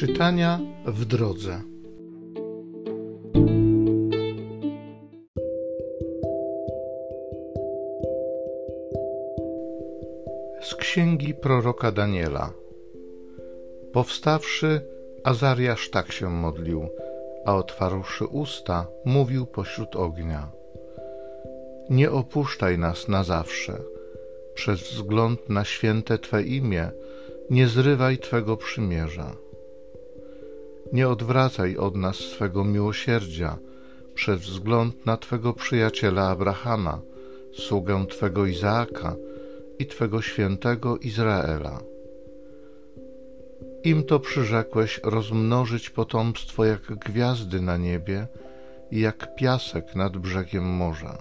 Czytania w drodze. Z księgi proroka Daniela. Powstawszy, Azariasz tak się modlił, a otwarłszy usta, mówił pośród ognia. Nie opuszczaj nas na zawsze. Przez wzgląd na święte Twe imię, nie zrywaj Twego przymierza. Nie odwracaj od nas swego miłosierdzia przez wzgląd na Twego przyjaciela Abrahama, sługę Twego Izaaka i Twego świętego Izraela. Im to przyrzekłeś rozmnożyć potomstwo jak gwiazdy na niebie i jak piasek nad brzegiem morza.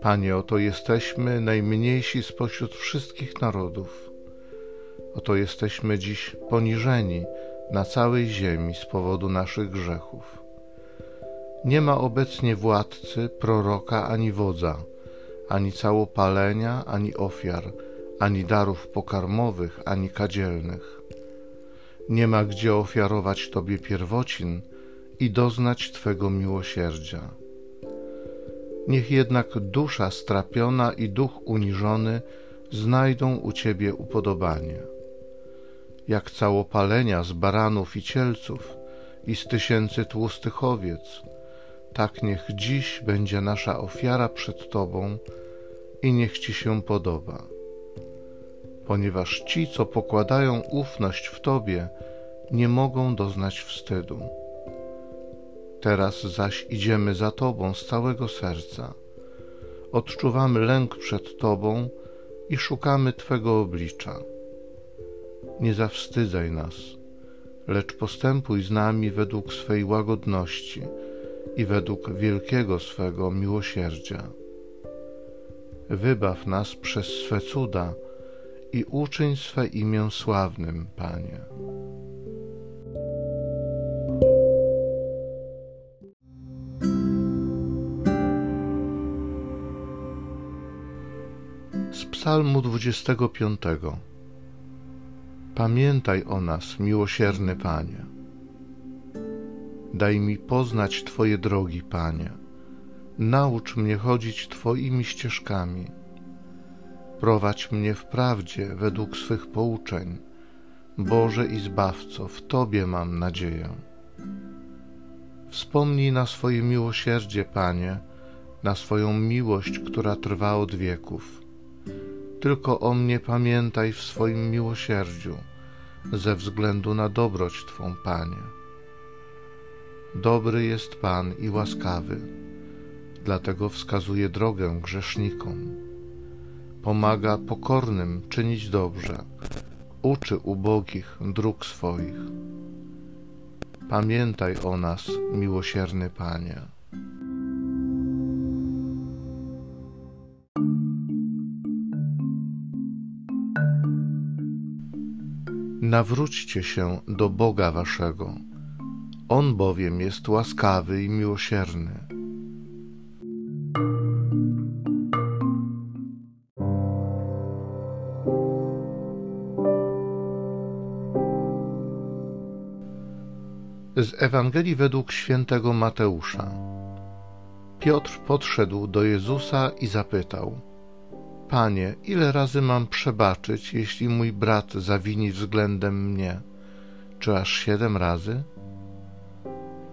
Panie, oto jesteśmy najmniejsi spośród wszystkich narodów. Oto jesteśmy dziś poniżeni na całej ziemi z powodu naszych grzechów. Nie ma obecnie władcy, proroka ani wodza, ani całopalenia, ani ofiar, ani darów pokarmowych, ani kadzielnych. Nie ma gdzie ofiarować Tobie pierwocin i doznać Twego miłosierdzia. Niech jednak dusza strapiona i duch uniżony znajdą u Ciebie upodobanie jak całopalenia z baranów i cielców i z tysięcy tłustych owiec, tak niech dziś będzie nasza ofiara przed Tobą i niech Ci się podoba. Ponieważ ci, co pokładają ufność w Tobie, nie mogą doznać wstydu. Teraz zaś idziemy za Tobą z całego serca. Odczuwamy lęk przed Tobą i szukamy Twego oblicza nie zawstydzaj nas, lecz postępuj z nami według swej łagodności i według wielkiego swego miłosierdzia. Wybaw nas przez swe cuda i uczyń swe imię sławnym, Panie. Z Psalmu 25 Pamiętaj o nas, miłosierny Panie. Daj mi poznać Twoje drogi, Panie. Naucz mnie chodzić Twoimi ścieżkami. Prowadź mnie w prawdzie według swych pouczeń. Boże i Zbawco, w Tobie mam nadzieję. Wspomnij na swoje miłosierdzie, Panie, na swoją miłość, która trwa od wieków tylko o mnie pamiętaj w swoim miłosierdziu, ze względu na dobroć Twą, Panie. Dobry jest Pan i łaskawy, dlatego wskazuje drogę grzesznikom. Pomaga pokornym czynić dobrze, uczy ubogich dróg swoich. Pamiętaj o nas, miłosierny Panie. Nawróćcie się do Boga waszego. On bowiem jest łaskawy i miłosierny. Z Ewangelii według świętego Mateusza. Piotr podszedł do Jezusa i zapytał: Panie, ile razy mam przebaczyć, jeśli mój brat zawini względem mnie? Czy aż siedem razy?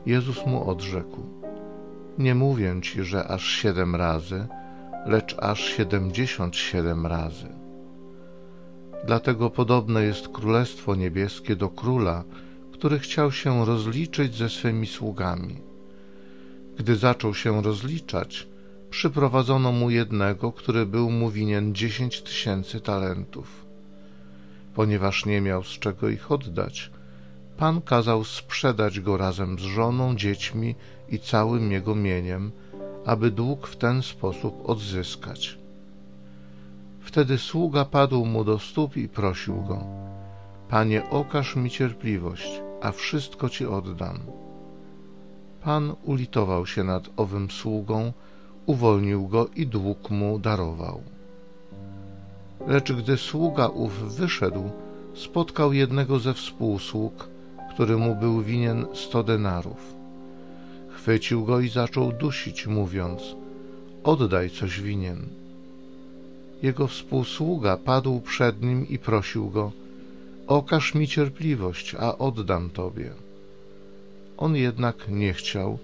Jezus mu odrzekł: Nie mówię ci, że aż siedem razy, lecz aż siedemdziesiąt siedem razy. Dlatego podobne jest Królestwo Niebieskie do króla, który chciał się rozliczyć ze swymi sługami. Gdy zaczął się rozliczać, przyprowadzono mu jednego, który był mu winien dziesięć tysięcy talentów. Ponieważ nie miał z czego ich oddać, Pan kazał sprzedać go razem z żoną, dziećmi i całym jego mieniem, aby dług w ten sposób odzyskać. Wtedy sługa padł mu do stóp i prosił go: Panie, okaż mi cierpliwość, a wszystko ci oddam. Pan ulitował się nad owym sługą uwolnił go i dług mu darował. Lecz gdy sługa ów wyszedł, spotkał jednego ze współsług, który mu był winien sto denarów. Chwycił go i zaczął dusić, mówiąc: Oddaj coś winien. Jego współsługa padł przed nim i prosił go: Okaż mi cierpliwość, a oddam tobie. On jednak nie chciał,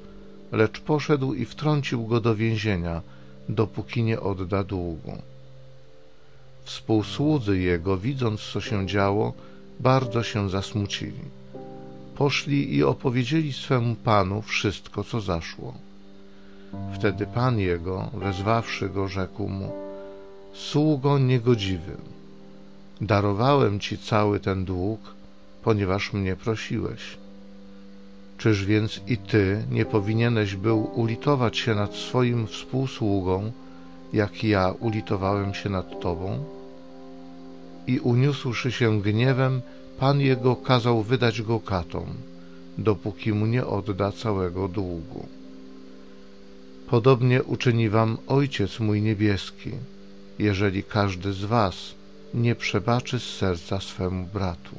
lecz poszedł i wtrącił go do więzienia, dopóki nie odda długu. Współsłudzy jego, widząc co się działo, bardzo się zasmucili. Poszli i opowiedzieli swemu panu wszystko, co zaszło. Wtedy pan jego, wezwawszy go, rzekł mu: Sługo niegodziwy, darowałem ci cały ten dług, ponieważ mnie prosiłeś. Czyż więc i ty nie powinieneś był ulitować się nad swoim współsługą, jak ja ulitowałem się nad tobą? I uniósłszy się gniewem, Pan jego kazał wydać go katom, dopóki mu nie odda całego długu. Podobnie uczyni wam Ojciec mój niebieski, jeżeli każdy z was nie przebaczy z serca swemu bratu.